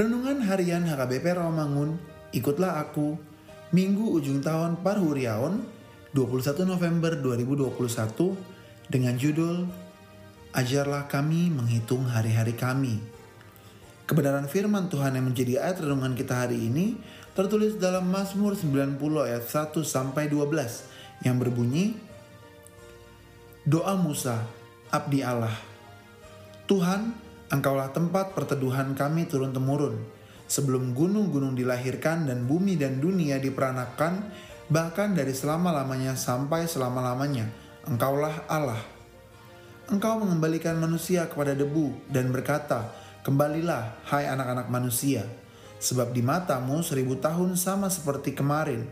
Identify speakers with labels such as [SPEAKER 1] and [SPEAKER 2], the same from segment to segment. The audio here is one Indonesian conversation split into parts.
[SPEAKER 1] Renungan Harian HKBP Rawamangun, ikutlah aku, Minggu ujung tahun Parhuriaon, 21 November 2021, dengan judul Ajarlah kami menghitung hari-hari kami. Kebenaran firman Tuhan yang menjadi ayat renungan kita hari ini tertulis dalam Mazmur 90 ayat 1 sampai 12 yang berbunyi Doa Musa, abdi Allah. Tuhan, Engkaulah tempat perteduhan kami turun-temurun. Sebelum gunung-gunung dilahirkan dan bumi dan dunia diperanakan, bahkan dari selama-lamanya sampai selama-lamanya, Engkaulah Allah. Engkau mengembalikan manusia kepada debu dan berkata, Kembalilah, hai anak-anak manusia, sebab di matamu seribu tahun sama seperti kemarin.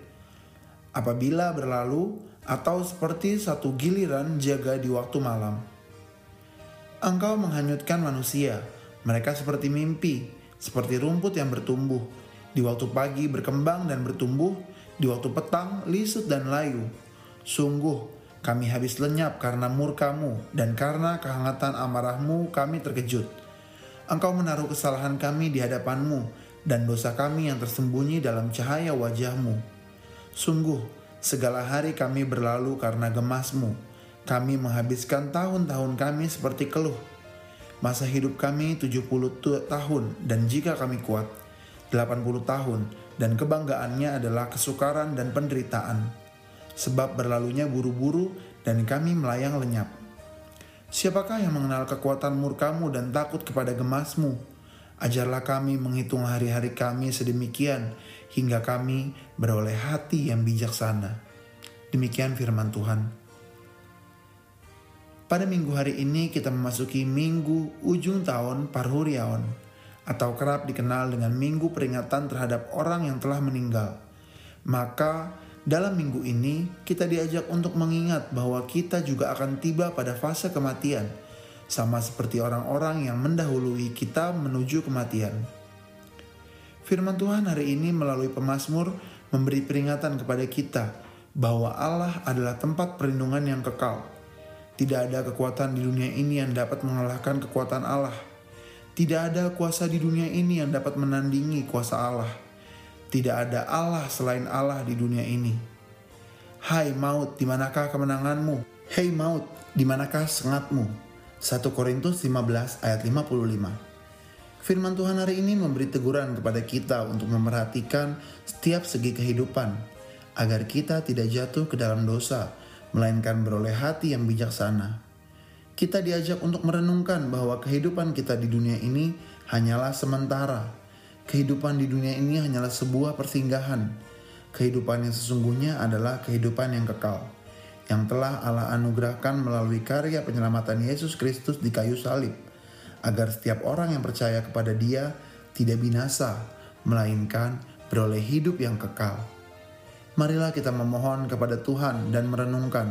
[SPEAKER 1] Apabila berlalu, atau seperti satu giliran jaga di waktu malam. Engkau menghanyutkan manusia, mereka seperti mimpi, seperti rumput yang bertumbuh. Di waktu pagi berkembang dan bertumbuh, di waktu petang lisut dan layu. Sungguh, kami habis lenyap karena murkamu, dan karena kehangatan amarahmu kami terkejut. Engkau menaruh kesalahan kami di hadapanmu, dan dosa kami yang tersembunyi dalam cahaya wajahmu. Sungguh, segala hari kami berlalu karena gemasmu. Kami menghabiskan tahun-tahun kami seperti keluh. Masa hidup kami 70 tahun, dan jika kami kuat, 80 tahun, dan kebanggaannya adalah kesukaran dan penderitaan sebab berlalunya buru-buru dan kami melayang lenyap. Siapakah yang mengenal kekuatan murkamu dan takut kepada gemasmu? Ajarlah kami menghitung hari-hari kami sedemikian hingga kami beroleh hati yang bijaksana. Demikian firman Tuhan. Pada minggu hari ini kita memasuki minggu ujung tahun Parhuriaon atau kerap dikenal dengan minggu peringatan terhadap orang yang telah meninggal. Maka dalam minggu ini, kita diajak untuk mengingat bahwa kita juga akan tiba pada fase kematian, sama seperti orang-orang yang mendahului kita menuju kematian. Firman Tuhan hari ini melalui pemazmur memberi peringatan kepada kita bahwa Allah adalah tempat perlindungan yang kekal. Tidak ada kekuatan di dunia ini yang dapat mengalahkan kekuatan Allah. Tidak ada kuasa di dunia ini yang dapat menandingi kuasa Allah. Tidak ada Allah selain Allah di dunia ini. Hai maut, di manakah kemenanganmu? Hei maut, di manakah sengatmu? 1 Korintus 15 ayat 55 Firman Tuhan hari ini memberi teguran kepada kita untuk memerhatikan setiap segi kehidupan, agar kita tidak jatuh ke dalam dosa, melainkan beroleh hati yang bijaksana. Kita diajak untuk merenungkan bahwa kehidupan kita di dunia ini hanyalah sementara, Kehidupan di dunia ini hanyalah sebuah persinggahan. Kehidupan yang sesungguhnya adalah kehidupan yang kekal, yang telah Allah anugerahkan melalui karya penyelamatan Yesus Kristus di kayu salib, agar setiap orang yang percaya kepada Dia tidak binasa, melainkan beroleh hidup yang kekal. Marilah kita memohon kepada Tuhan dan merenungkan,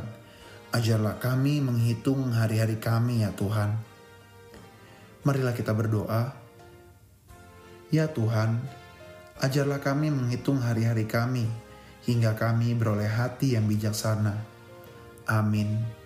[SPEAKER 1] ajarlah kami menghitung hari-hari kami ya Tuhan. Marilah kita berdoa. Ya Tuhan, ajarlah kami menghitung hari-hari kami, hingga kami beroleh hati yang bijaksana. Amin.